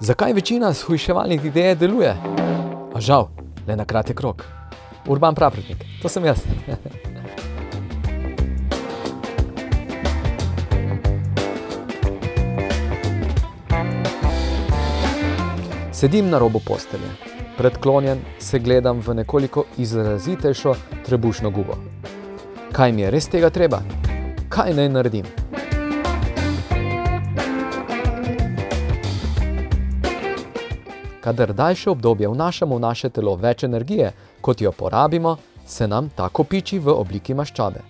Zakaj večina shujševalnih idej deluje? A žal, le na kratek rok. Urban Praprotnik, to sem jaz. Sedim na robu postelje, predklonjen se gledam v nekoliko izrazitejšo trebušno gubo. Kaj mi je res tega treba? Kaj naj naredim? Kadar daljše obdobje vnašamo v naše telo več energije, kot jo porabimo, se nam ta kopiči v obliki maščobe.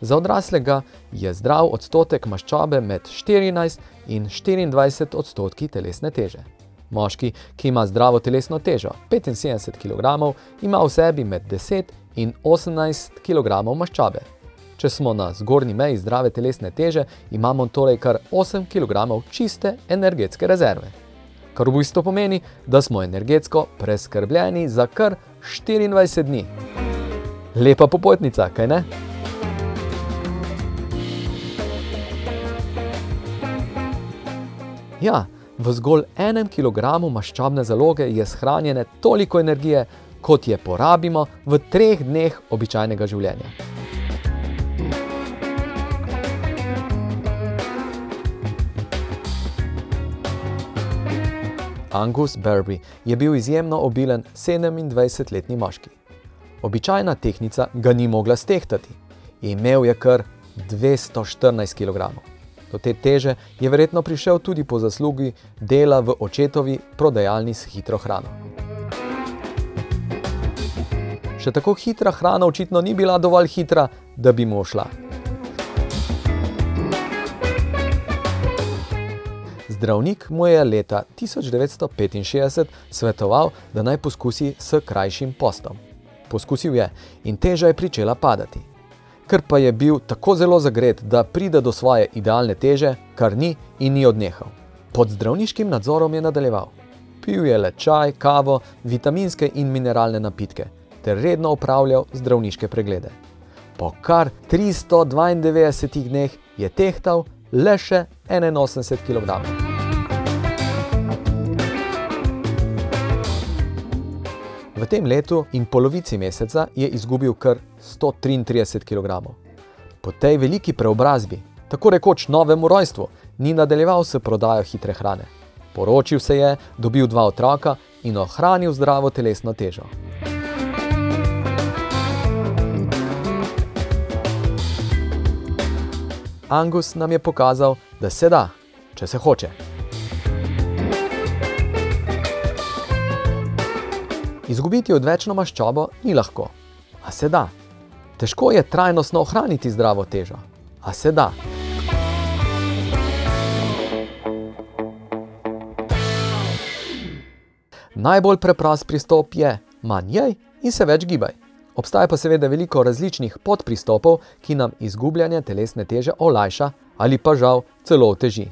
Za odraslega je zdrav odstotek maščobe med 14 in 24 odstotki telesne teže. Moški, ki ima zdravo telesno težo 75 kg, ima v sebi med 10 in 18 kg maščobe. Če smo na zgornji meji zdrave telesne teže, imamo torej kar 8 kg čiste energetske rezerve. Kar v bistvu pomeni, da smo energetsko preskrbljeni za kar 24 dni. Lepa popotnica, kaj ne? Ja, v zgolj enem kilogramu maščobne zaloge je shranjene toliko energije, kot je porabimo v treh dneh običajnega življenja. Angus Berby je bil izjemno obilen 27-letni moški. Običajna tehnica ga ni mogla stehtati. Imel je kar 214 kg. Do te teže je verjetno prišel tudi po zaslugi dela v očetovi prodajalni s hitro hrano. Še tako hitra hrana očitno ni bila dovolj hitra, da bi mu šla. Zdravnik mu je leta 1965 svetoval, da naj poskusi s krajšim postom. Poskusil je in teža je pričela padati. Ker pa je bil tako zelo zagret, da pride do svoje idealne teže, kar ni in ni odnehal. Pod zdravniškim nadzorom je nadaljeval. Pil je le čaj, kavo, vitaminske in mineralne napitke ter redno upravljal zdravniške preglede. Po kar 392 dneh je tehtal le še 81 kg. V tem letu in polovici meseca je izgubil kar 133 kg. Po tej veliki preobrazbi, tako rekoč novemu rojstvu, ni nadaljeval s prodajo hitre hrane. Poročil se je, dobil dva otroka in ohranil zdravo telesno težo. Angus nam je pokazal, da se da, če se hoče. Izgubiti odvečno maščobo ni lahko, a se da. Težko je trajnostno ohraniti zdravo težo, a se da. Najbolj preprost pristop je: manj jej in se več gibaj. Obstaja pa seveda veliko različnih podpristopov, ki nam izgubljanje telesne teže olajša ali pa žal celo oteži.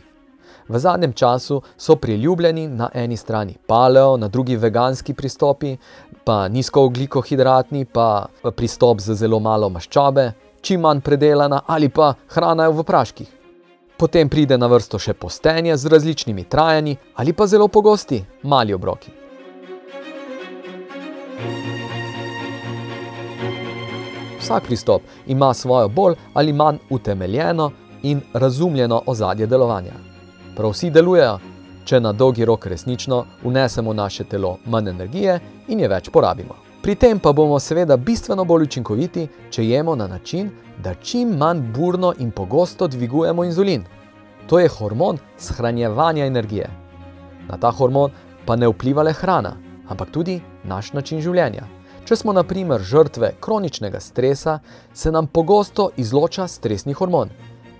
V zadnjem času so priljubljeni na eni strani paleo, na drugi veganski pristopi, pa nizkooglikohidratni, pa pristop z zelo malo maščobe, čim manj predelana ali pa hrana v praških. Potem pride na vrsto še postenje z različnimi trajanji ali pa zelo pogosti mali obroki. Vsak pristop ima svojo bolj ali manj utemeljeno in razumljeno ozadje delovanja. Prav vsi delujejo, če na dolgi rok resnično vnesemo v naše telo manj energije in je več porabimo. Pri tem pa bomo seveda bistveno bolj učinkoviti, če jemo na način, da čim manj burno in pogosto dvigujemo inzulin. To je hormon shranjevanja energije. Na ta hormon pa ne vpliva le hrana, ampak tudi naš način življenja. Če smo na primer žrtve kroničnega stresa, se nam pogosto izloča stresni hormon,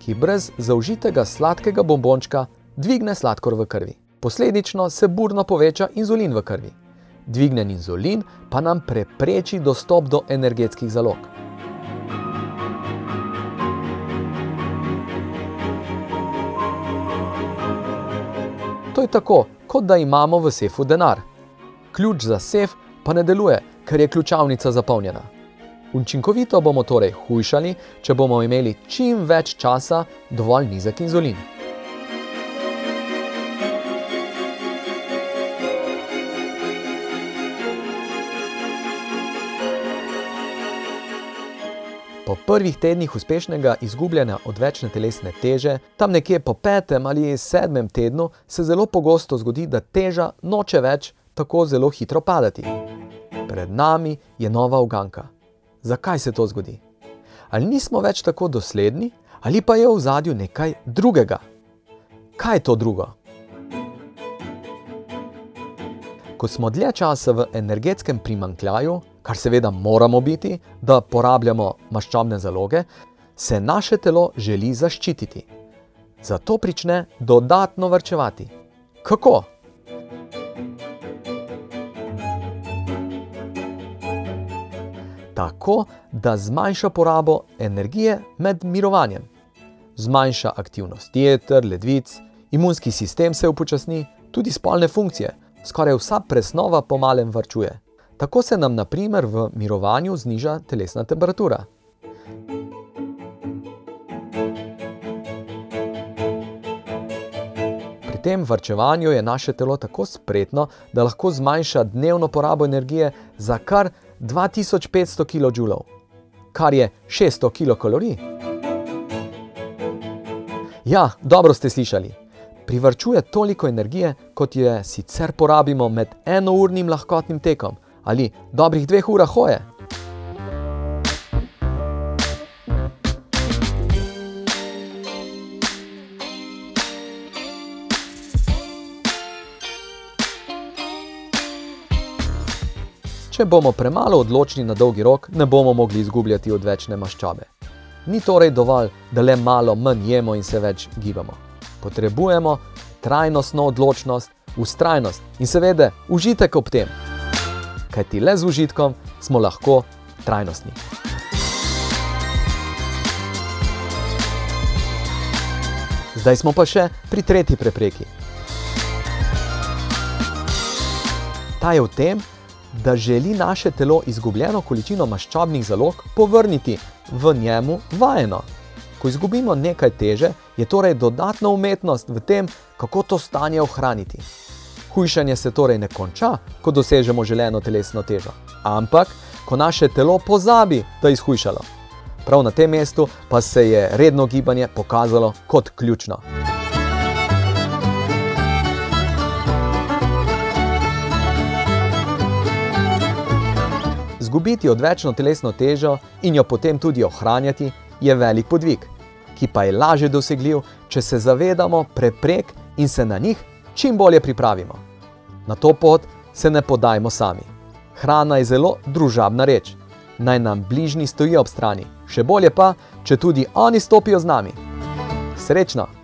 ki brez zaužitega sladkega bombončka dvigne sladkor v krvi. Posledično se burno poveča inzulin v krvi. Dvignen inzulin pa nam prepreči dostop do energetskih zalog. To je tako, kot da imamo v sefu denar. Ključ za sef pa ne deluje, ker je ključavnica zapolnjena. Učinkovito bomo torej hujšali, če bomo imeli čim več časa dovolj nizek inzulin. Po prvih tednih uspešnega izgubljanja odvečne telesne teže, tam nekje po petem ali sedmem tednu, se zelo pogosto zgodi, da teža noče več tako zelo hitro padati. Pred nami je nova uganka. Zakaj se to zgodi? Ali nismo več tako dosledni, ali pa je v zadju nekaj drugega? Kaj je to drugo? Ko smo dlje časa v energetskem primankljaju, kar seveda moramo biti, da porabljamo maščobne zaloge, se naše telo želi zaščititi. Zato prične dodatno vrčevati. Kako? Tako, da zmanjša porabo energije med mirovanjem. Zmanjša aktivnost jeter, ledvic, imunski sistem se upočasni, tudi spolne funkcije, skoraj vsa presnova pomalem vrčuje. Tako se nam, na primer, v mirovanju zniža telesna temperatura. Pri tem vrčevanju je naše telo tako spretno, da lahko zmanjša dnevno porabo energije za kar 2500 kJ, kar je 600 kilokalorij. Ja, dobro ste slišali. Privrčuje toliko energije, kot je sicer porabimo med enournim lahkotnim tekom ali dobrih dveh urah hoje. Če bomo premalo odločni na dolgi rok, ne bomo mogli izgubljati odvečne maščobe. Ni torej dovolj, da le malo manj jemo in se več gibamo. Potrebujemo trajnostno odločnost, ustrajnost in seveda užitek ob tem kajti le z užitkom smo lahko trajnostni. Zdaj smo pa še pri tretji prepreki. Ta je v tem, da želi naše telo izgubljeno količino maščobnih zalog povrniti v njemu vajeno. Ko izgubimo nekaj teže, je torej dodatna umetnost v tem, kako to stanje ohraniti. Hujšanje se torej ne konča, ko dosežemo želeno telesno težo, ampak ko naše telo pozabi, da je izhujšalo. Prav na tem mestu pa se je redno gibanje pokazalo kot ključno. Zgubiti odvečno telesno težo in jo potem tudi ohranjati je velik podvig, ki pa je lažje dosegljiv, če se zavedamo preprek in se na njih čim bolje pripravimo. Na to pot se ne podajmo sami. Hrana je zelo družabna reč. Naj nam bližnji stojijo ob strani, še bolje pa, če tudi oni stopijo z nami. Srečno!